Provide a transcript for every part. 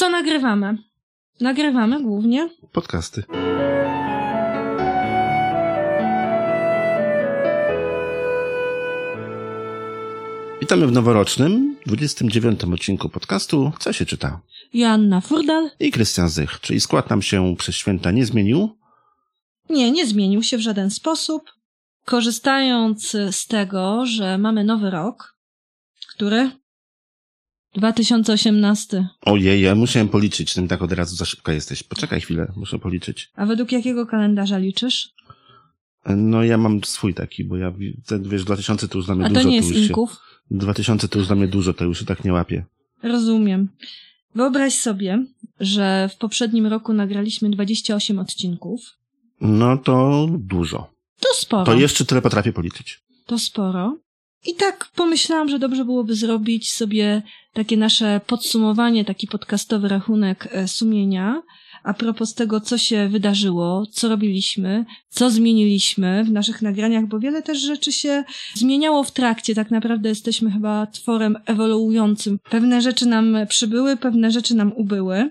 Co nagrywamy? Nagrywamy głównie Podcasty. Witamy w noworocznym, 29. odcinku podcastu Co się czyta? Joanna Furdal. I Krystian Zych, czyli skład nam się przez święta nie zmienił. Nie, nie zmienił się w żaden sposób. Korzystając z tego, że mamy nowy rok, który 2018. Ojej, ja musiałem policzyć, tym tak od razu za szybko jesteś. Poczekaj chwilę, muszę policzyć. A według jakiego kalendarza liczysz? No ja mam swój taki, bo ja, ten, wiesz, 2000 to już dla mnie A dużo. to nie jest już się, Inków? 2000 to już dla mnie dużo, to już się tak nie łapie. Rozumiem. Wyobraź sobie, że w poprzednim roku nagraliśmy 28 odcinków. No to dużo. To sporo. To jeszcze tyle potrafię policzyć. To sporo. I tak pomyślałam, że dobrze byłoby zrobić sobie takie nasze podsumowanie, taki podcastowy rachunek e, sumienia a propos tego, co się wydarzyło, co robiliśmy, co zmieniliśmy w naszych nagraniach, bo wiele też rzeczy się zmieniało w trakcie. Tak naprawdę jesteśmy chyba tworem ewoluującym. Pewne rzeczy nam przybyły, pewne rzeczy nam ubyły.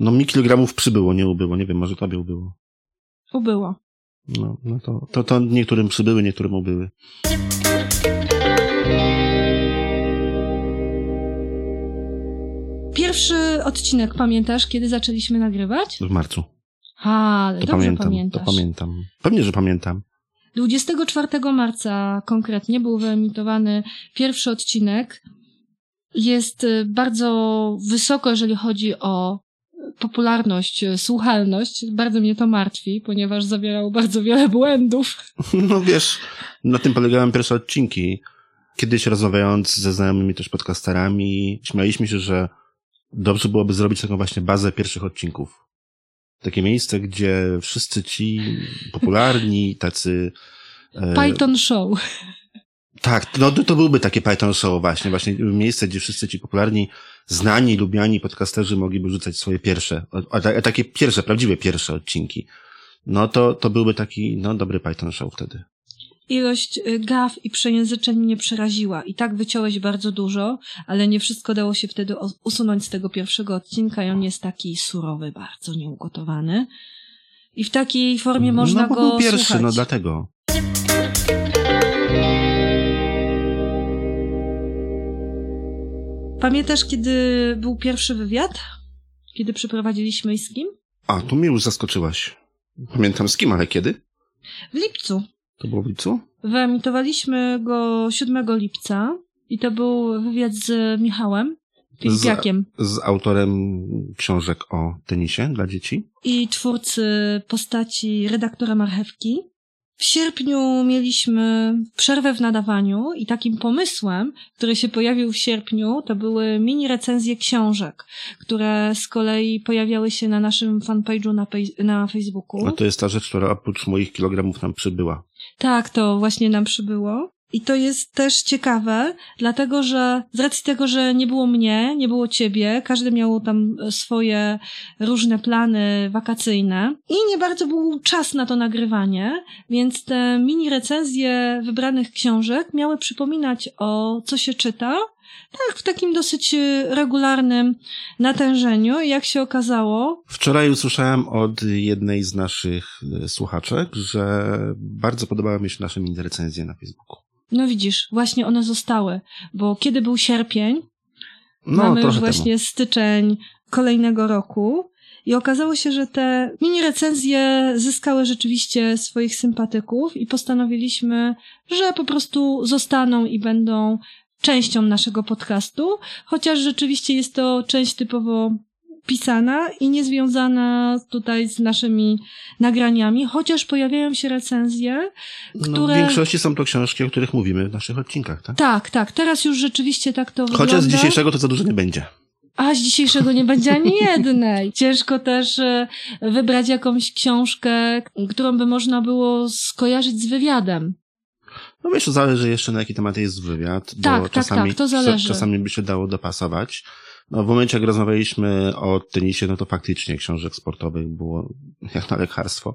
No mi kilogramów przybyło, nie ubyło. Nie wiem, może tobie ubyło. Ubyło. No, no to, to, to niektórym przybyły, niektórym ubyły. Pierwszy odcinek, pamiętasz, kiedy zaczęliśmy nagrywać? W marcu. A, ale To dobrze pamiętam, pamiętasz. to pamiętam. Pewnie, że pamiętam. 24 marca konkretnie był wyemitowany pierwszy odcinek. Jest y, bardzo wysoko, jeżeli chodzi o popularność, y, słuchalność. Bardzo mnie to martwi, ponieważ zawierał bardzo wiele błędów. No wiesz, na tym polegały pierwsze odcinki. Kiedyś rozmawiając ze znajomymi też podcasterami, śmialiśmy się, że dobrze byłoby zrobić taką właśnie bazę pierwszych odcinków. Takie miejsce, gdzie wszyscy ci popularni, tacy... e, Python Show. Tak, no to, to byłby takie Python Show właśnie, właśnie miejsce, gdzie wszyscy ci popularni, znani, lubiani podcasterzy mogliby rzucać swoje pierwsze, ta- takie pierwsze, prawdziwe pierwsze odcinki. No to, to byłby taki, no dobry Python Show wtedy. Ilość y, gaf i przejęzyczeń mnie przeraziła. I tak wyciąłeś bardzo dużo, ale nie wszystko dało się wtedy usunąć z tego pierwszego odcinka i on jest taki surowy, bardzo nieugotowany. I w takiej formie można no bo go był pierwszy, słuchać. no dlatego. Pamiętasz, kiedy był pierwszy wywiad? Kiedy przeprowadziliśmy i z kim? A, tu mnie już zaskoczyłaś. Pamiętam z kim, ale kiedy? W lipcu. To było w lipcu? Wyemitowaliśmy go 7 lipca i to był wywiad z Michałem Filipiakiem Z autorem książek o tenisie dla dzieci. i twórcy postaci redaktora Marchewki. W sierpniu mieliśmy przerwę w nadawaniu i takim pomysłem, który się pojawił w sierpniu, to były mini recenzje książek, które z kolei pojawiały się na naszym fanpage'u na, na Facebooku. A to jest ta rzecz, która oprócz moich kilogramów nam przybyła. Tak, to właśnie nam przybyło. I to jest też ciekawe, dlatego że z racji tego, że nie było mnie, nie było ciebie, każdy miał tam swoje różne plany wakacyjne i nie bardzo był czas na to nagrywanie, więc te mini recenzje wybranych książek miały przypominać o co się czyta, tak w takim dosyć e, regularnym natężeniu jak się okazało, Wczoraj usłyszałem od jednej z naszych e, słuchaczek, że bardzo podobały mi się nasze mini recenzje na Facebooku. No widzisz, właśnie one zostały, bo kiedy był sierpień, No, Mamy już właśnie styczeń kolejnego roku i okazało się, że te mini recenzje zyskały rzeczywiście swoich sympatyków i postanowiliśmy, że po prostu zostaną i będą częścią naszego podcastu, chociaż rzeczywiście jest to część typowo pisana i niezwiązana tutaj z naszymi nagraniami, chociaż pojawiają się recenzje, które... No, w większości są to książki, o których mówimy w naszych odcinkach, tak? Tak, tak, teraz już rzeczywiście tak to wygląda. Chociaż z dzisiejszego to za dużo nie będzie. A z dzisiejszego nie będzie ani jednej. Ciężko też e, wybrać jakąś książkę, którą by można było skojarzyć z wywiadem. No wiesz, to zależy jeszcze na jaki temat jest wywiad, bo Tak, tak, czasami, tak, to zależy. czasami by się dało dopasować. No, w momencie, jak rozmawialiśmy o tenisie, no to faktycznie książek sportowych było jak na lekarstwo.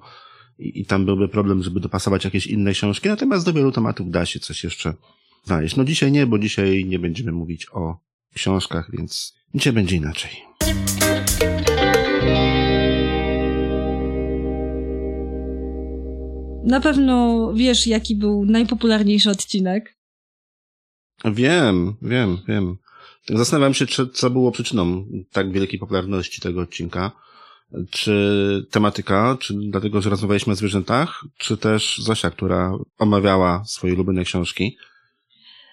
I, I, tam byłby problem, żeby dopasować jakieś inne książki, natomiast do wielu tematów da się coś jeszcze znaleźć. No dzisiaj nie, bo dzisiaj nie będziemy mówić o książkach, więc dzisiaj będzie inaczej. Na pewno wiesz, jaki był najpopularniejszy odcinek. Wiem, wiem, wiem. Zastanawiam się, czy, co było przyczyną tak wielkiej popularności tego odcinka. Czy tematyka, czy dlatego, że rozmawialiśmy o zwierzętach, czy też Zosia, która omawiała swoje ulubione książki.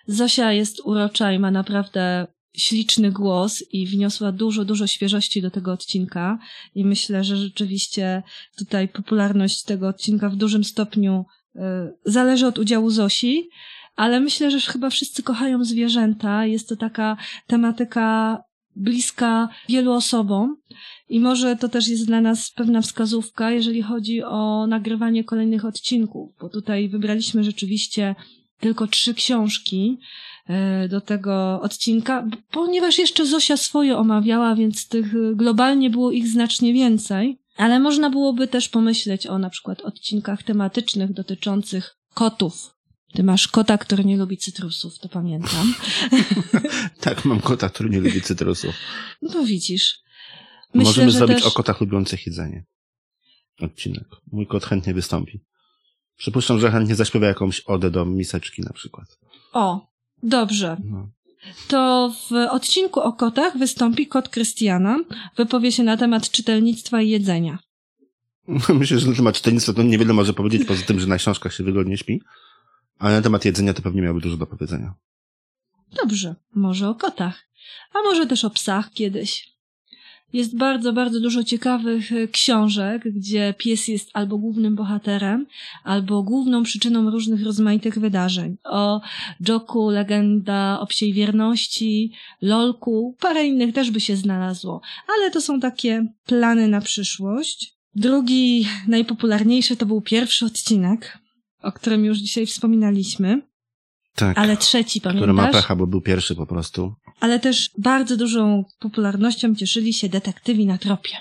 Zosia jest urocza i ma naprawdę śliczny głos i wniosła dużo, dużo świeżości do tego odcinka i myślę, że rzeczywiście tutaj popularność tego odcinka w dużym stopniu y, zależy od udziału Zosi, ale myślę, że chyba wszyscy kochają zwierzęta. Jest to taka tematyka bliska wielu osobom i może to też jest dla nas pewna wskazówka, jeżeli chodzi o nagrywanie kolejnych odcinków, bo tutaj wybraliśmy rzeczywiście tylko trzy książki e, do tego odcinka, ponieważ jeszcze Zosia swoje omawiała, więc tych globalnie było ich znacznie więcej. Ale można byłoby też pomyśleć o na przykład odcinkach tematycznych dotyczących kotów. Ty masz kota, który nie lubi cytrusów, to pamiętam. tak, mam kota, który nie lubi cytrusów. No widzisz. Myślę, Możemy zrobić też... o kotach lubiących jedzenie. Odcinek. Mój kot chętnie wystąpi. Przypuszczam, że chętnie zaśpiewa jakąś odę do miseczki na przykład. O, dobrze. No. To w odcinku o kotach wystąpi kot Krystiana, wypowie się na temat czytelnictwa i jedzenia. Myślę, że na temat czytelnictwa to niewiele może powiedzieć, poza tym, że na książkach się wygodnie śpi. Ale na temat jedzenia to pewnie miałby dużo do powiedzenia. Dobrze, może o kotach, a może też o psach kiedyś. Jest bardzo, bardzo dużo ciekawych e, książek, gdzie pies jest albo głównym bohaterem, albo główną przyczyną różnych rozmaitych wydarzeń. O Joku, legenda o psiej wierności, Lolku, parę innych też by się znalazło, ale to są takie plany na przyszłość. Drugi, najpopularniejszy to był pierwszy odcinek, o którym już dzisiaj wspominaliśmy. Tak. Ale trzeci, pamiętasz? Który ma pecha, bo był pierwszy po prostu. Ale też bardzo dużą popularnością cieszyli się detektywi na tropie.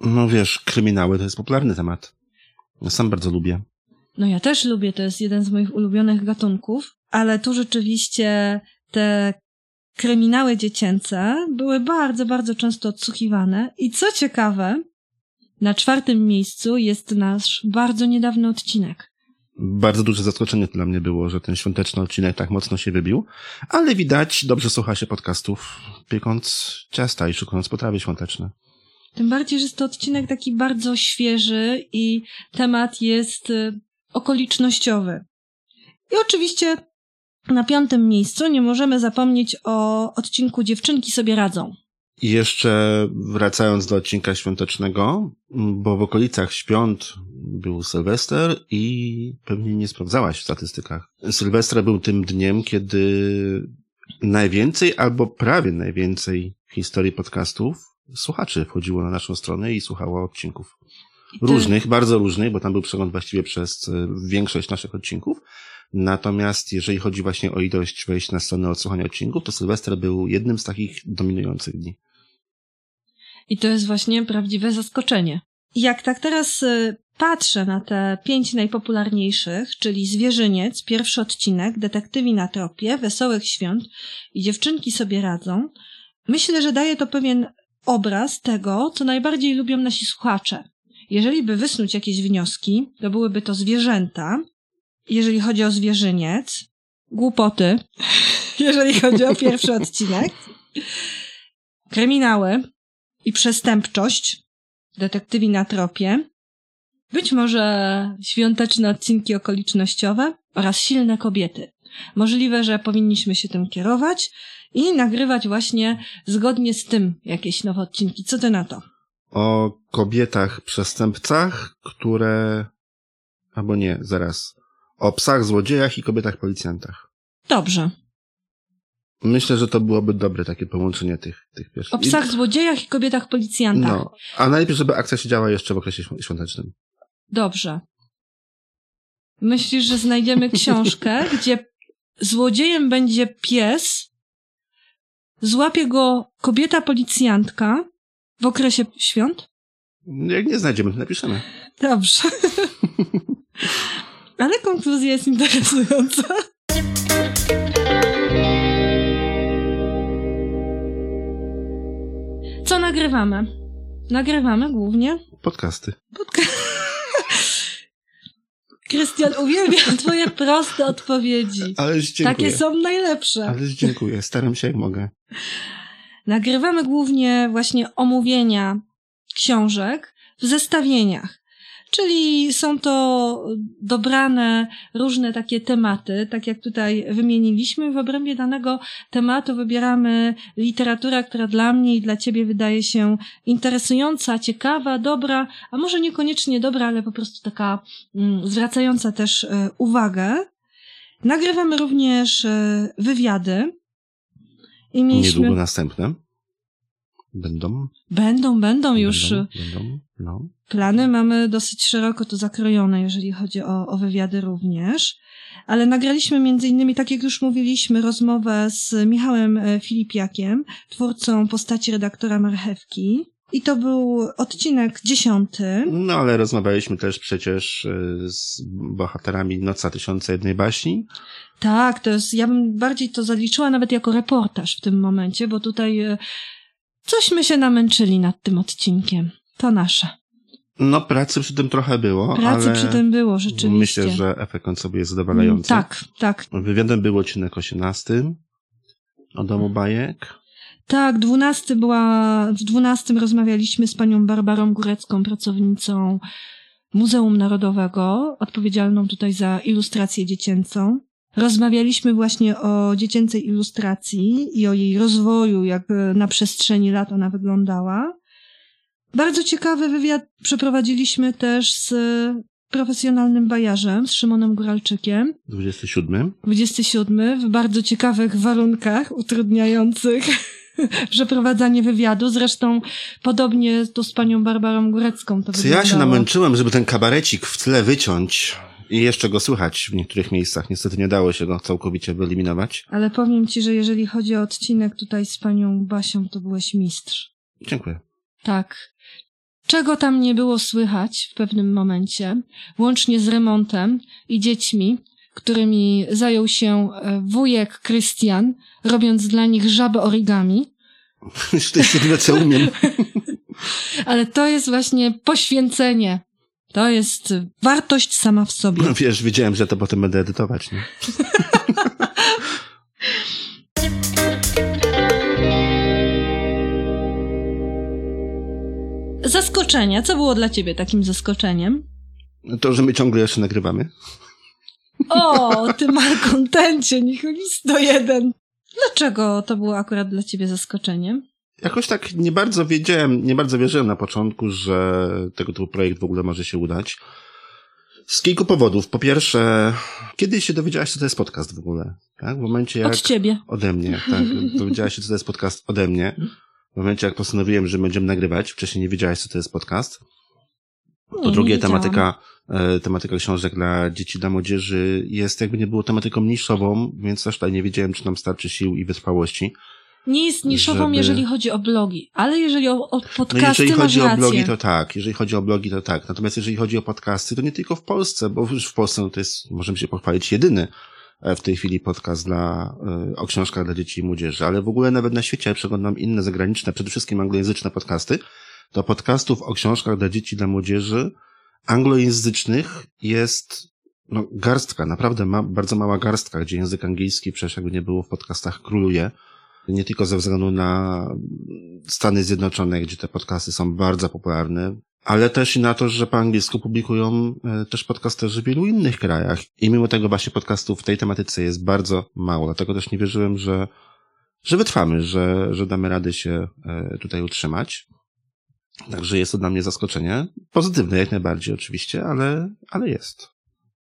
No wiesz, kryminały to jest popularny temat. Ja sam bardzo lubię. No ja też lubię, to jest jeden z moich ulubionych gatunków, ale tu rzeczywiście te kryminały dziecięce były bardzo, bardzo często odsłuchiwane i co ciekawe, na czwartym miejscu jest nasz bardzo niedawny odcinek bardzo duże zaskoczenie dla mnie było, że ten świąteczny odcinek tak mocno się wybił, ale widać, dobrze słucha się podcastów, piekąc ciasta i szukając potrawy świąteczne. Tym bardziej, że jest to odcinek taki bardzo świeży i temat jest y, okolicznościowy. I oczywiście na piątym miejscu nie możemy zapomnieć o odcinku Dziewczynki sobie radzą. I jeszcze wracając do odcinka świątecznego, bo w okolicach świąt był Sylwester i pewnie nie sprawdzałaś w statystykach. Sylwestra był tym dniem, kiedy najwięcej albo prawie najwięcej w historii podcastów słuchaczy wchodziło na naszą stronę i słuchało odcinków. Różnych, bardzo różnych, bo tam był przegląd właściwie przez e, większość naszych odcinków. Natomiast jeżeli chodzi właśnie o ilość wejść na stronę odsłuchania odcinków, to Sylwester był jednym z takich dominujących dni. I to jest właśnie prawdziwe zaskoczenie. Jak tak teraz y, patrzę na te pięć najpopularniejszych, czyli Zwierzyniec, pierwszy odcinek, Detektywi na tropie, Wesołych Świąt i Dziewczynki sobie radzą, myślę, że daje to pewien obraz tego, co najbardziej lubią nasi słuchacze. Jeżeli by wysnuć jakieś wnioski, to byłyby to zwierzęta, jeżeli chodzi o zwierzyniec, głupoty, jeżeli chodzi o pierwszy odcinek, kryminały, i przestępczość, detektywi na tropie, być może świąteczne odcinki okolicznościowe oraz silne kobiety. Możliwe, że powinniśmy się tym kierować i nagrywać właśnie zgodnie z tym jakieś nowe odcinki. Co ty na to? O kobietach przestępcach, które. Albo nie, zaraz. O psach złodziejach i kobietach policjantach. Dobrze. Myślę, że to byłoby dobre takie połączenie tych, tych pierwszych. O psach złodziejach i kobietach policjantach. No, a najpierw, żeby akcja się działa jeszcze w okresie świątecznym. Dobrze. Myślisz, że znajdziemy książkę, gdzie złodziejem będzie pies, złapie go kobieta policjantka w okresie świąt? Jak nie znajdziemy, to napiszemy. Dobrze. Ale konkluzja jest interesująca. Co nagrywamy? Nagrywamy głównie podcasty. Podca Krystian, uwielbiam twoje proste odpowiedzi. Ależ dziękuję. Takie są najlepsze. Ależ dziękuję, staram się jak mogę. Nagrywamy głównie właśnie omówienia książek w zestawieniach. Czyli są to dobrane różne takie tematy, tak jak tutaj wymieniliśmy. W obrębie danego tematu wybieramy literaturę, która dla mnie i dla ciebie wydaje się interesująca, ciekawa, dobra, a może niekoniecznie dobra, ale po prostu taka mm, zwracająca też e, uwagę. Nagrywamy również e, wywiady. I mieliśmy... Niedługo następne. Będą? Będą, będą już. Będą, będą, no. Plany mamy dosyć szeroko to zakrojone, jeżeli chodzi o, o wywiady również. Ale nagraliśmy między innymi, tak jak już mówiliśmy, rozmowę z Michałem e, Filipiakiem, twórcą postaci redaktora Marchewki. I to był odcinek dziesiąty. No ale rozmawialiśmy też przecież e, z bohaterami Noca Tysiąca Jednej Baśni. Tak, to jest, ja bym bardziej to zaliczyła nawet jako reportaż w tym momencie, bo tutaj e, Cośmy się namęczyli nad tym odcinkiem. To nasze. No, pracy przy tym trochę było. Pracy przy tym było, rzeczywiście. Myślę, że efekt końcowy jest zadowalający. Tak, tak. Wywiadem był odcinek 18 o domu bajek. Tak, dwunasty była, w dwunastym rozmawialiśmy z panią Barbarą Górecką, pracownicą Muzeum Narodowego, odpowiedzialną tutaj za ilustrację dziecięcą. Rozmawialiśmy właśnie o dziecięcej ilustracji i o jej rozwoju, jak na przestrzeni lat ona wyglądała. Bardzo ciekawy wywiad przeprowadziliśmy też z profesjonalnym bajarzem, z Szymonem Góralczykiem. 27. 27, w bardzo ciekawych warunkach, utrudniających przeprowadzanie wywiadu. Zresztą podobnie to z panią Barbarą Górecką to Co ja się namęczyłem, żeby ten kabarecik w tle wyciąć. I jeszcze go słychać w niektórych miejscach. Niestety nie dało się go całkowicie wyeliminować. Ale powiem ci, że jeżeli chodzi o odcinek tutaj z panią Basią, to byłeś mistrz. Dziękuję. Tak. Czego tam nie było słychać w pewnym momencie, łącznie z remontem i dziećmi, którymi zajął się e, wujek Krystian, robiąc dla nich żabę origami. to jest jedyne, co umiem. Ale to jest właśnie poświęcenie to jest wartość sama w sobie. No wiesz, wiedziałem, że to potem będę edytować, nie? Zaskoczenia. Co było dla ciebie takim zaskoczeniem? To, że my ciągle jeszcze nagrywamy. O, ty malkontencie, nicholisto jeden. Dlaczego to było akurat dla ciebie zaskoczeniem? jakoś tak nie bardzo wiedziałem, nie bardzo wierzyłem na początku, że tego typu projekt w ogóle może się udać. Z kilku powodów. Po pierwsze, kiedy się dowiedziałaś, co to jest podcast w ogóle? Tak? W momencie jak... Od ciebie. Ode mnie, tak. Dowiedziałaś się, co to jest podcast ode mnie. W momencie, jak postanowiłem, że będziemy nagrywać, wcześniej nie wiedziałaś, co to jest podcast. Po nie, drugie, nie tematyka, e, tematyka książek dla dzieci, dla młodzieży jest jakby nie było tematyką niszową, więc też tutaj nie wiedziałem, czy nam starczy sił i wytrwałości nie jest niszową, żeby... jeżeli chodzi o blogi, ale jeżeli o, o podcasty no jeżeli chodzi o blogi, to tak. Jeżeli chodzi o blogi, to tak. Natomiast jeżeli chodzi o podcasty, to nie tylko w Polsce, bo już w Polsce no to jest, możemy się pochwalić, jedyny w tej chwili podcast dla, e, o książkach dla dzieci i młodzieży, ale w ogóle nawet na świecie, jak przeglądam inne zagraniczne, przede wszystkim anglojęzyczne podcasty, to podcastów o książkach dla dzieci i dla młodzieży anglojęzycznych jest no, garstka, naprawdę ma, bardzo mała garstka, gdzie język angielski przecież jakby nie było w podcastach króluje. Nie tylko ze względu na Stany Zjednoczone, gdzie te podcasty są bardzo popularne, ale też i na to, że po angielsku publikują e, też podcasterzy w wielu innych krajach. I mimo tego właśnie podcastów w tej tematyce jest bardzo mało. Dlatego też nie wierzyłem, że, że wytrwamy, że, że damy radę się e, tutaj utrzymać. Także jest to dla mnie zaskoczenie. Pozytywne jak najbardziej oczywiście, ale, ale jest.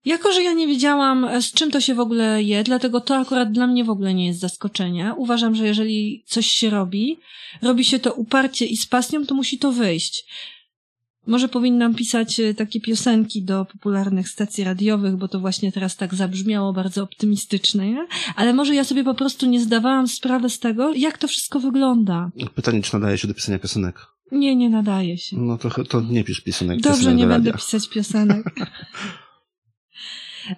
Jako, że ja nie wiedziałam, e, z czym to się w ogóle je, dlatego to akurat dla mnie w ogóle nie jest zaskoczenie. Uważam, że jeżeli coś się robi, robi się to uparcie i z pasją, to musi to wyjść. Może powinnam pisać e, takie piosenki do popularnych stacji radiowych, bo to właśnie teraz tak zabrzmiało bardzo optymistycznie, nie? ale może ja sobie po prostu nie zdawałam sprawy z tego, jak to wszystko wygląda. Pytanie, czy nadaje się do pisania piosenek? Nie, nie nadaje się. No to, to nie pisz piosenek. Dobrze, nie będę pisać piosenek.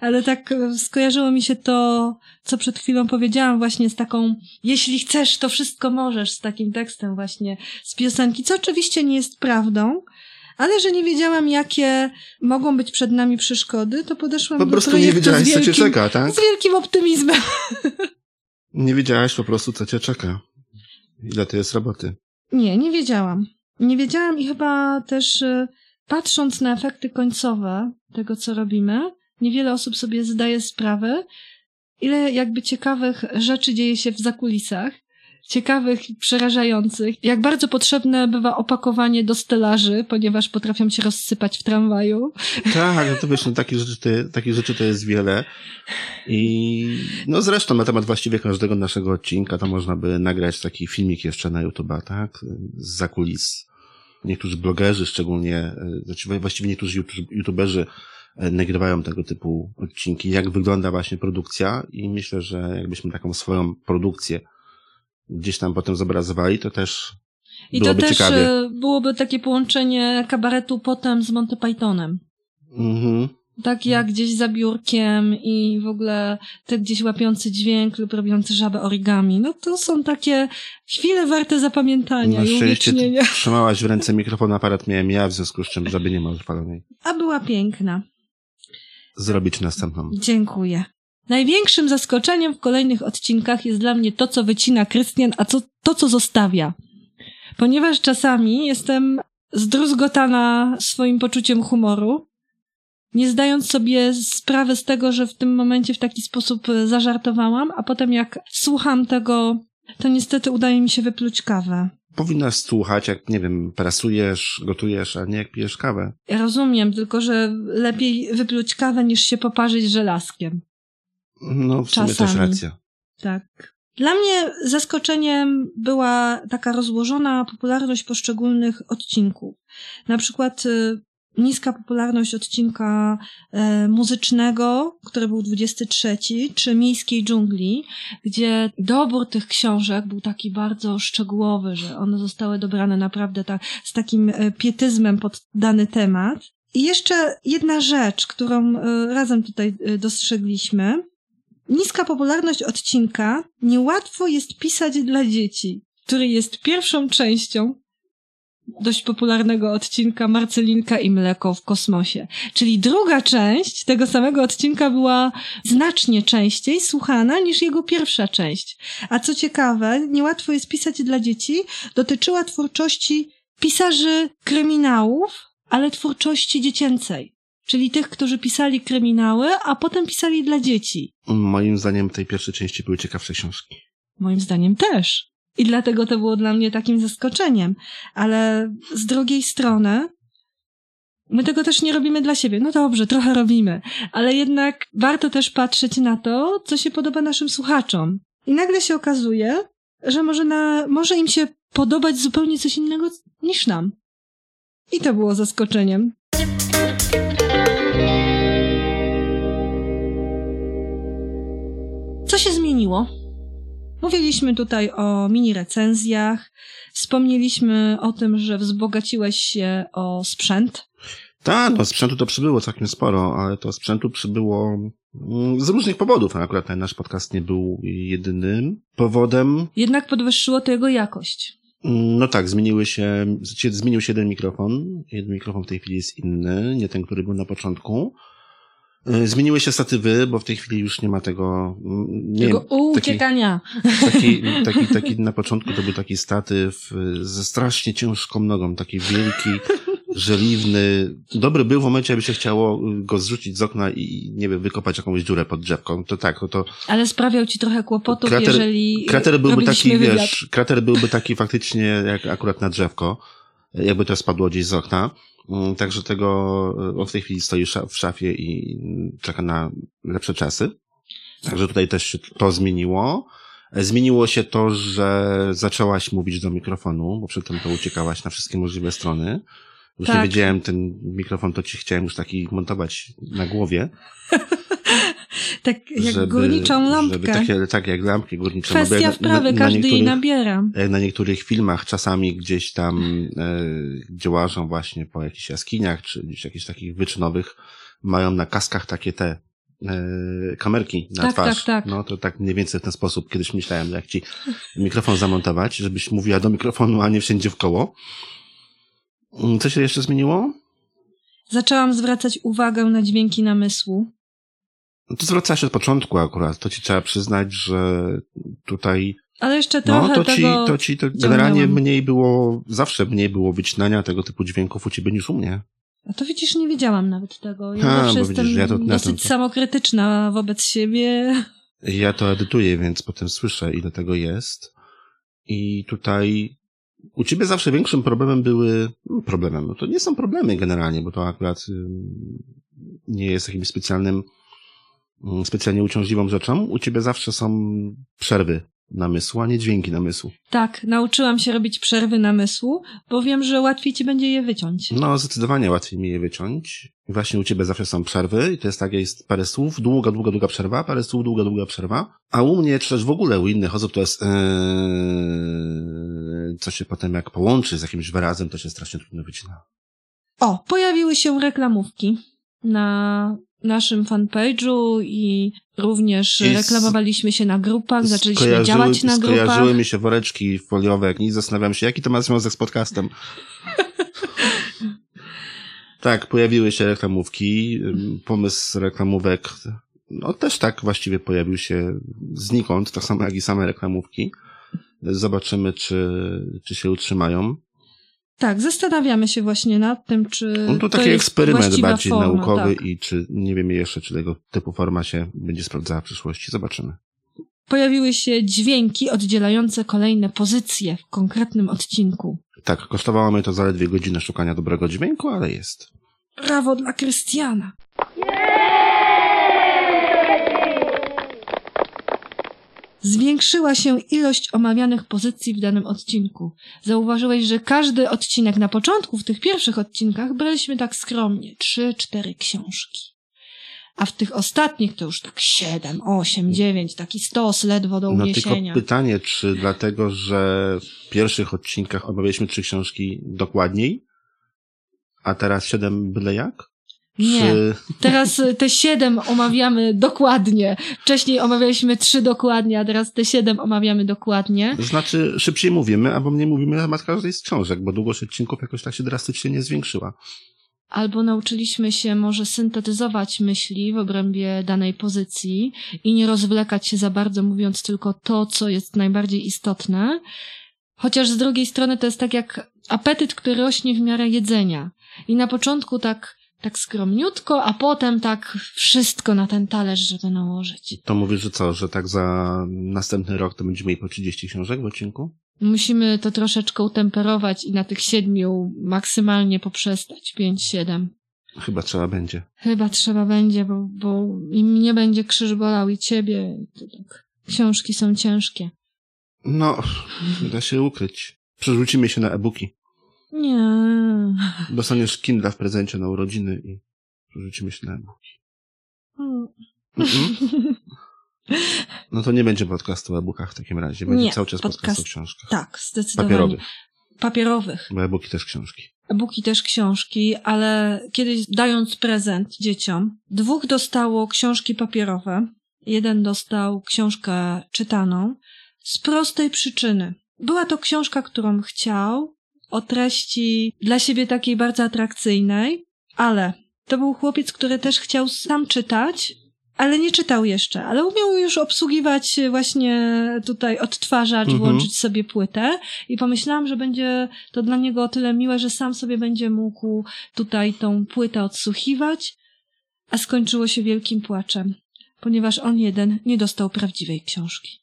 ale tak e, skojarzyło mi się to, co przed chwilą powiedziałam właśnie z taką, jeśli chcesz, to wszystko możesz, z takim tekstem właśnie z piosenki, co oczywiście nie jest prawdą, Ale że nie wiedziałam, jakie mogą być przed nami przeszkody, to podeszłam po do prostu nie wiedziałaś, wielkim, co cię czeka, tak? z wielkim optymizmem. Nie wiedziałaś po prostu, co cię czeka. Ile to jest roboty. Nie, nie wiedziałam. Nie wiedziałam i chyba też y, patrząc na efekty końcowe tego, co robimy, niewiele osób sobie zdaje sprawę, ile jakby ciekawych rzeczy dzieje się w zakulisach, ciekawych i przerażających, jak bardzo potrzebne bywa opakowanie do stelaży, ponieważ potrafią się rozsypać w tramwaju. Tak, no to wiesz, no takich rzeczy, takich rzeczy to jest wiele. I no zresztą na temat właściwie każdego naszego odcinka to można by nagrać taki filmik jeszcze na YouTube'a, tak? Z zakulis. Niektórzy blogerzy szczególnie, e, znaczy właściwie niektórzy youtuberzy e, nagrywają tego typu odcinki, jak wygląda właśnie produkcja i myślę, że jakbyśmy taką swoją produkcję gdzieś tam potem zobrazowali, to też I byłoby to też ciekawie. y, byłoby takie połączenie kabaretu potem z Monty Pythonem. Mhm. Tak jak gdzieś za biurkiem i w ogóle te gdzieś łapiący dźwięk lub robiący żabę origami. No to są takie chwile warte zapamiętania Na i uwiecznienia. trzymałaś w ręce mikrofon, aparat miałem ja, w związku z czym żeby nie ma odpalonej. A była piękna. Zrobić następną. Dziękuję. Największym zaskoczeniem w kolejnych odcinkach jest dla mnie to, co wycina Krystian, a co, to, co zostawia. Ponieważ czasami jestem zdruzgotana swoim poczuciem humoru, nie zdając sobie sprawy z tego, że w tym momencie w taki sposób e, zażartowałam, a potem jak słucham tego, to niestety udaje mi się wypluć kawę. Powinnaś słuchać, jak, nie wiem, prasujesz, gotujesz, a nie jak pijesz kawę. Ja rozumiem, tylko że lepiej wypluć kawę niż się poparzyć żelazkiem. No, w sumie też racja. Tak. Dla mnie zaskoczeniem była taka rozłożona popularność poszczególnych odcinków. Na przykład y, niska popularność odcinka e, muzycznego, który był 23, czy Miejskiej Dżungli, gdzie dobór tych książek był taki bardzo szczegółowy, że one zostały dobrane naprawdę tak, z takim e, pietyzmem pod dany temat. I jeszcze jedna rzecz, którą e, razem tutaj dostrzegliśmy. Niska popularność odcinka niełatwo jest pisać dla dzieci, który jest pierwszą częścią dość popularnego odcinka Marcelinka i mleko w kosmosie. Czyli druga część tego samego odcinka była znacznie częściej słuchana niż jego pierwsza część. A co ciekawe, niełatwo jest pisać dla dzieci, dotyczyła twórczości pisarzy kryminałów, ale twórczości dziecięcej. Czyli tych, którzy pisali kryminały, a potem pisali dla dzieci. Moim zdaniem tej pierwszej części były ciekawsze książki. Moim zdaniem też. I dlatego to było dla mnie takim zaskoczeniem. Ale z drugiej strony, my tego też nie robimy dla siebie. No dobrze, trochę robimy, ale jednak warto też patrzeć na to, co się podoba naszym słuchaczom. I nagle się okazuje, że może, na, może im się podobać zupełnie coś innego niż nam. I to było zaskoczeniem. Co się zmieniło? Mówiliśmy tutaj o mini recenzjach, wspomnieliśmy o tym, że wzbogaciłeś się o sprzęt. Tak, no sprzętu to przybyło całkiem sporo, ale to sprzętu przybyło mm, z różnych powodów. Akurat ten nasz podcast nie był jedynym powodem. Jednak podwyższyło to jego jakość. Mm, No tak, zmieniły się, zmienił się jeden mikrofon. Jeden mikrofon w tej chwili jest inny, nie ten, który był na początku. Y, Zmieniły się statywy, bo w tej chwili już nie ma tego, mm, nie Tego wiem, taki, uciekania. taki, taki, taki na początku to był taki statyw y, ze strasznie ciężką nogą, taki wielki, żeliwny. Dobry był w momencie, aby się chciało y, go zrzucić z okna i, nie wiem, wykopać jakąś dziurę pod drzewką. To tak, no to Ale sprawiał ci trochę kłopotów, Krater- jeżeli krater byłby taki, wywiad. wiesz, krater byłby taki faktycznie jak akurat na drzewko, jakby to spadło gdzieś z okna. Mm, Także tego, y, on w tej chwili stoi w szafie i czeka na lepsze czasy. Także tutaj też się to zmieniło. E, Zmieniło się to, że zaczęłaś mówić do mikrofonu, bo przedtem to uciekałaś na wszystkie możliwe strony. Już nie Tak. wiedziałem, ten mikrofon to ci chciałem już taki montować na głowie. Tak jak żeby, górniczą lampkę. Takie, tak jak lampki górnicze. bo Kwestia jak wprawy, każdy jej nabiera. jak na niektórych filmach czasami gdzieś tam e, gdzie łażą właśnie po jakichś jaskiniach, czy gdzieś jakichś takich wyczynowych, mają na kaskach takie te e, kamerki na Tak, twarz. tak, tak. No to tak mniej więcej w ten sposób kiedyś myślałem, jak ci mikrofon zamontować, żebyś mówiła do mikrofonu, a nie wszędzie w koło. Mm, Co się jeszcze zmieniło? Zaczęłam zwracać uwagę na dźwięki namysłu. No To zwracałaś od początku akurat. To ci trzeba przyznać, że tutaj Ale jeszcze No, trochę to ci, tego to ci to generalnie ciągnęłam. mniej było, zawsze mniej było wycinania tego typu dźwięków u ciebie niż u mnie. A to widzisz, nie wiedziałam nawet tego. Ja A, zawsze bo jestem widzisz, ja to- ja dosyć to- samokrytyczna wobec siebie. Ja to edytuję, więc potem słyszę, ile tego jest. I tutaj u ciebie zawsze większym problemem były, no, problemem, no to nie są problemy generalnie, bo to akurat nie jest jakimś specjalnym, ym, specjalnie uciążliwą rzeczą. U ciebie zawsze są przerwy namysłu, a nie dźwięki namysłu. Tak, nauczyłam się robić przerwy namysłu, bo wiem, że łatwiej ci będzie je wyciąć. No, zdecydowanie łatwiej mi je wyciąć. Właśnie u ciebie zawsze są przerwy i to jest tak, jest parę słów, długa, długa, długa przerwa, parę słów, długa, długa przerwa. A u mnie, czy też w ogóle u innych osób to jest yy, co się potem jak połączy z jakimś wyrazem, to się strasznie trudno wycina. O, pojawiły się reklamówki na naszym fanpage'u i również I reklamowaliśmy się na grupach, zaczęliśmy działać na grupach. Skojarzyły mi się woreczki foliowe, jak nic zastanawiam się, jaki to ma związek z podcastem. tak, pojawiły się reklamówki, pomysł reklamówek, no też tak właściwie pojawił się znikąd, tak samo jak i same reklamówki. Zobaczymy, czy, czy się utrzymają. Tak, zastanawiamy się właśnie nad tym, czy No to to taki jest eksperyment bardziej forma, naukowy tak. i czy nie wiemy jeszcze, czy tego typu forma się będzie sprawdzała w przyszłości. Zobaczymy. Pojawiły się dźwięki oddzielające kolejne pozycje w konkretnym odcinku. Tak, kosztowało mnie to zaledwie godzinę szukania dobrego dźwięku, ale jest. Brawo dla Krystiana. Zwiększyła się ilość omawianych pozycji w danym odcinku. Zauważyłeś, że każdy odcinek na początku, w tych pierwszych odcinkach, braliśmy tak skromnie. Trzy, cztery książki. A w tych ostatnich to już tak siedem, osiem, dziewięć, taki stos ledwo do No tylko uniesienia. pytanie, czy dlatego, że w pierwszych odcinkach omawialiśmy trzy książki dokładniej, a teraz siedem byle jak? Nie. Czy... Teraz y, te siedem omawiamy dokładnie. Wcześniej omawialiśmy trzy dokładnie, a teraz te siedem omawiamy dokładnie. Znaczy, szybciej mówimy, albo mniej mówimy na temat każdej z książek, bo długość odcinków jakoś tak się drastycznie nie zwiększyła. Albo nauczyliśmy się może syntetyzować myśli w obrębie danej pozycji i nie rozwlekać się za bardzo, mówiąc tylko to, co jest najbardziej istotne. Chociaż z drugiej strony to jest tak jak apetyt, który rośnie w miarę jedzenia. I na początku tak, tak skromniutko, a potem tak wszystko na ten talerz, żeby nałożyć. To mówisz, że co, że tak za następny rok to będziemy mieli po 30 książek w odcinku? Musimy to troszeczkę utemperować i na tych siedmiu maksymalnie poprzestać. Pięć, siedem. Chyba trzeba będzie. Chyba trzeba będzie, bo, bo i mnie będzie krzyż bolał i ciebie. Tak. Książki są ciężkie. No, da się ukryć. Przerzucimy się na e-booki. Nie. Dostaniesz Kindle w prezencie na urodziny i przerzucimy się na e-booki. Mhm. No to nie będzie podcastu o e-bookach w takim razie. Będzie Nie, cały czas podcast, podcast- o książkach. Tak, zdecydowanie. Papierowych, Papierowych. bo e-booki też książki. E-booki też książki, ale kiedyś dając prezent dzieciom, dwóch dostało książki papierowe, jeden dostał książkę czytaną z prostej przyczyny. Była to książka, którą chciał, o treści dla siebie takiej bardzo atrakcyjnej, ale to był chłopiec, który też chciał sam czytać, ale nie czytał jeszcze, ale umiał już obsługiwać właśnie tutaj odtwarzacz, Mhm. włączyć sobie płytę i pomyślałam, że będzie to dla niego o tyle miłe, że sam sobie będzie mógł tutaj tą płytę odsłuchiwać, a skończyło się wielkim płaczem, ponieważ on jeden nie dostał prawdziwej książki.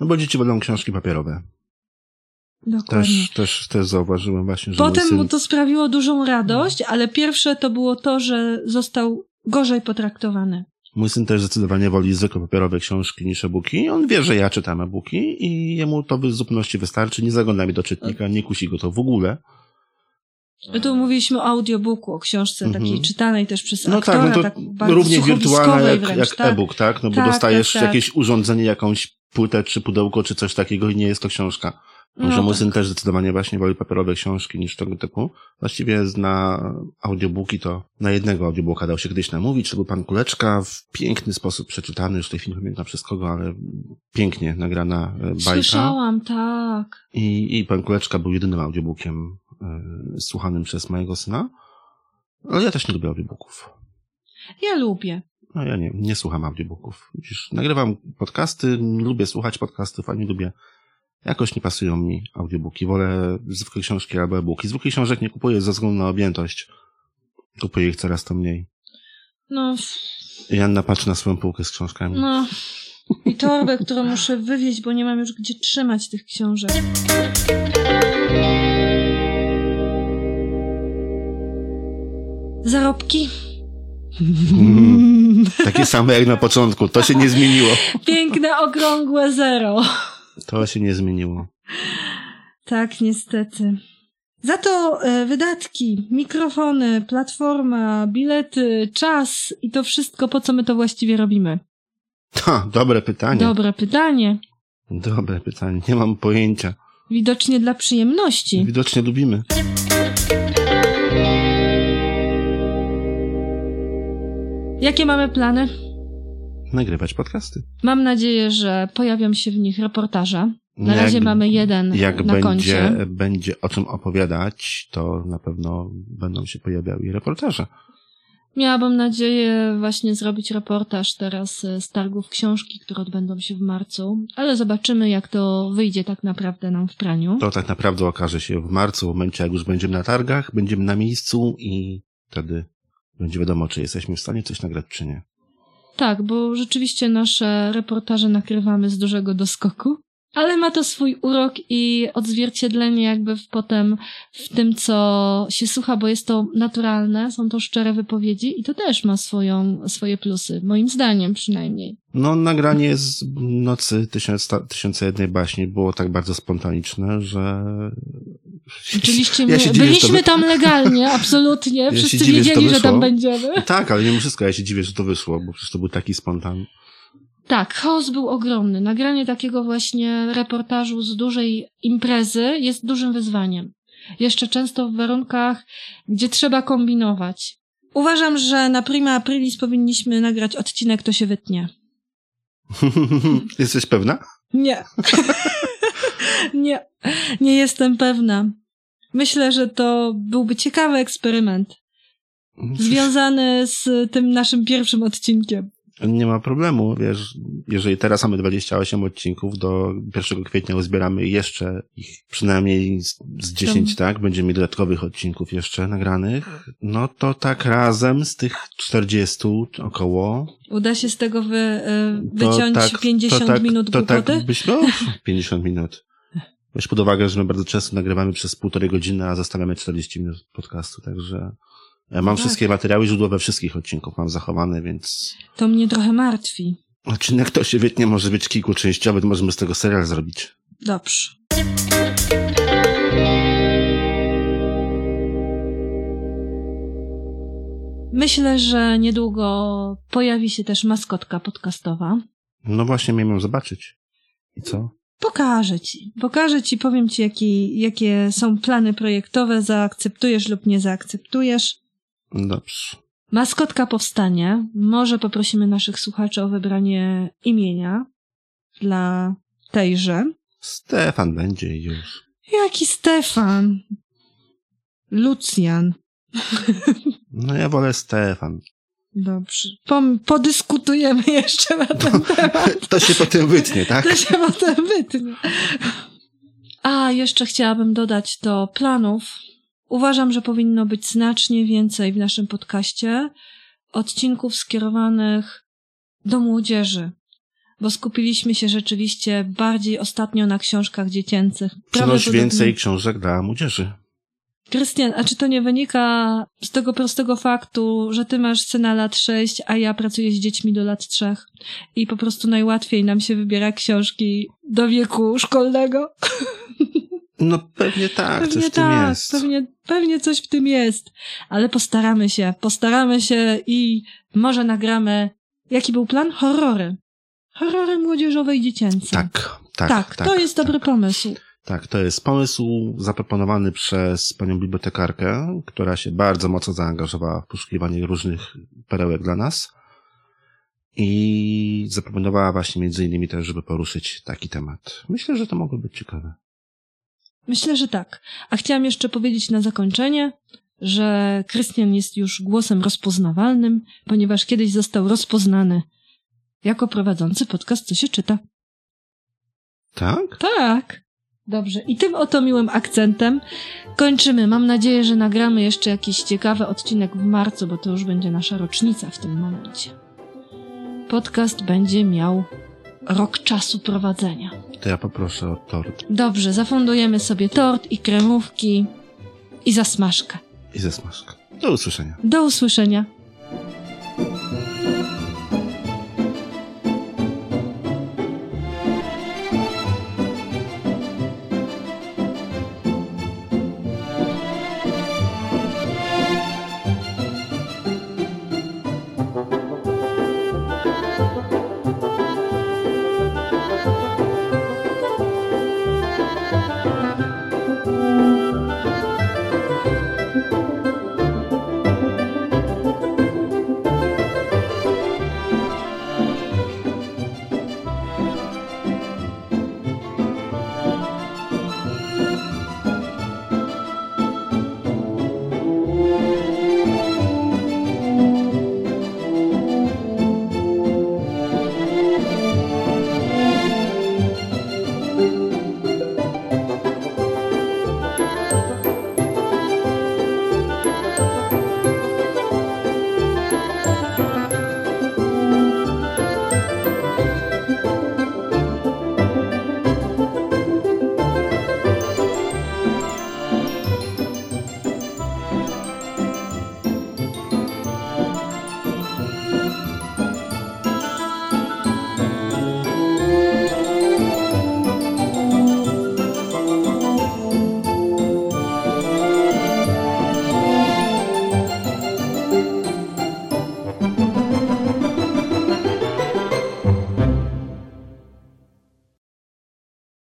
No bo dzieci wolą książki papierowe. Dokładnie. Też, też, też zauważyłem właśnie, że Potem syn... mu to sprawiło dużą radość, ale pierwsze to było to, że został gorzej potraktowany. Mój syn też zdecydowanie woli zwykłe papierowe książki niż e-booki. On wie, że ja czytam e-booki i jemu to w zupełności wystarczy. Nie zagląda mi do czytnika, nie kusi go to w ogóle. My tu mówiliśmy o audiobooku, o książce Mhm. takiej czytanej też przez No aktora, tak, no to tak bardzo równie słuchowiskowej jak, wręcz, jak tak? e-book, tak? No bo Tak, dostajesz tak, tak. jakieś urządzenie, jakąś płytę, czy pudełko, czy coś takiego i nie jest to książka. Może No mój tak. syn też zdecydowanie właśnie woli papierowe książki niż tego typu. Właściwie na audiobooki to na jednego audiobooka dał się kiedyś namówić. To był Pan Kuleczka w piękny sposób przeczytany, już w tej chwili nie pamiętam przez kogo, ale pięknie nagrana e, bajka. Słyszałam, tak. I, I Pan Kuleczka był jedynym audiobookiem y, słuchanym przez mojego syna, ale ja też nie lubię audiobooków. Ja lubię. No ja nie, nie słucham audiobooków. Widzisz, nagrywam podcasty, lubię słuchać podcastów, a nie lubię, jakoś nie pasują mi audiobooki. Wolę zwykłe książki albo e-booki. Zwykłych książek nie kupuję ze względu na objętość. Kupuję ich coraz to mniej. No, Janna patrzy na swoją półkę z książkami. no. I torbę, którą muszę wywieźć, bo nie mam już gdzie trzymać tych książek. Zarobki? Mm, takie same jak na początku. To się nie zmieniło. Piękne, okrągłe zero. To się nie zmieniło. Tak, niestety. Za to e, wydatki, mikrofony, platforma, bilety, czas i to wszystko, po co my to właściwie robimy? Ha, dobre pytanie. Dobre pytanie. Dobre pytanie. Nie mam pojęcia. Widocznie dla przyjemności. Widocznie lubimy. Jakie mamy plany? Nagrywać podcasty. Mam nadzieję, że pojawią się w nich reportaże. Na Jak- razie mamy jeden Jak na będzie, koncie. będzie o czym opowiadać, to na pewno będą się pojawiały reportaże. Miałabym nadzieję właśnie zrobić reportaż teraz e, z targów książki, które odbędą się w marcu, ale zobaczymy, jak to wyjdzie tak naprawdę nam w praniu. To tak naprawdę okaże się w marcu, w momencie jak już będziemy na targach, będziemy na miejscu i wtedy będzie wiadomo, czy jesteśmy w stanie coś nagrać, czy nie. Tak, bo rzeczywiście nasze reportaże nakrywamy z dużego doskoku, ale ma to swój urok i odzwierciedlenie jakby w, potem w tym, co się słucha, bo jest to naturalne, są to szczere wypowiedzi i to też ma swoją, swoje plusy, moim zdaniem przynajmniej. No, nagranie z nocy tysiąc, tysiące jednej baśni było tak bardzo spontaniczne, że... Oczywiście Ja dziwię, że byliśmy tam legalnie, absolutnie, Ja wszyscy dziwię, że wiedzieli, że tam wyszło. będziemy. Tak, ale mimo wszystko ja się dziwię, że to wyszło, bo przecież to był taki spontan. Tak, chaos był ogromny. Nagranie takiego właśnie reportażu z dużej imprezy jest dużym wyzwaniem. Jeszcze często w warunkach, gdzie trzeba kombinować. Uważam, że na prima aprilis powinniśmy nagrać odcinek To się wytnie. Jesteś pewna? Nie. nie. Nie jestem pewna. Myślę, że to byłby ciekawy eksperyment. Związany z tym naszym pierwszym odcinkiem. Nie ma problemu, wiesz, jeżeli teraz mamy 28 odcinków, do 1 kwietnia uzbieramy jeszcze ich przynajmniej z, z 10, tak? Będziemy mieli dodatkowych odcinków jeszcze nagranych. No to tak razem z tych 40 około. Uda się z tego wy, To wyciąć tak, 50 to tak, minut to głupoty? tak no, 50 minut. Weź pod uwagę, że my bardzo często nagrywamy przez półtorej godziny, a zostawiamy 40 minut podcastu, także mam tak. wszystkie materiały źródłowe wszystkich odcinków, mam zachowane, więc To mnie trochę martwi. odcinek to się wytnie, może być kilkuczęściowy, to możemy z tego serial zrobić. Dobrze. Myślę, że niedługo pojawi się też maskotka podcastowa. No właśnie, miałem ją zobaczyć. I co? Pokażę ci. Pokażę ci, powiem ci, jaki, jakie są plany projektowe, zaakceptujesz lub nie zaakceptujesz. Dobrze. Maskotka powstanie. Może poprosimy naszych słuchaczy o wybranie imienia dla tejże. Stefan będzie już. Jaki Stefan? Lucjan. No ja wolę Stefan. Dobrze. Pom- podyskutujemy jeszcze na ten temat. To się potem wytnie, tak? To się potem wytnie. A, jeszcze chciałabym dodać do planów. Uważam, że powinno być znacznie więcej w naszym podcaście odcinków skierowanych do młodzieży, bo skupiliśmy się rzeczywiście bardziej ostatnio na książkach dziecięcych. Przynoś więcej książek dla młodzieży. Krystian, a czy to nie wynika z tego prostego faktu, że ty masz syna lat 6, a ja pracuję z dziećmi do lat 3 i po prostu najłatwiej nam się wybiera książki do wieku szkolnego? No pewnie tak, coś pewnie w tym tak, jest. Pewnie, pewnie coś w tym jest, ale postaramy się, postaramy się i może nagramy, jaki był plan? Horrory. Horrory młodzieżowe i dziecięce. Tak, tak, tak, tak. to jest dobry pomysł. Tak, to jest pomysł zaproponowany przez panią bibliotekarkę, która się bardzo mocno zaangażowała w poszukiwanie różnych perełek dla nas i zaproponowała właśnie między innymi też, żeby poruszyć taki temat. Myślę, że to mogło być ciekawe. Myślę, że tak. A chciałam jeszcze powiedzieć na zakończenie, że Krystian jest już głosem rozpoznawalnym, ponieważ kiedyś został rozpoznany jako prowadzący podcast Co się czyta. Tak? Tak. Dobrze. I tym oto miłym akcentem kończymy. Mam nadzieję, że nagramy jeszcze jakiś ciekawy odcinek w marcu, bo to już będzie nasza rocznica w tym momencie. Podcast będzie miał rok czasu prowadzenia. To ja poproszę o tort Dobrze, zafundujemy sobie tort i kremówki i zasmażkę. i zesmażkę. Do usłyszenia. Do usłyszenia.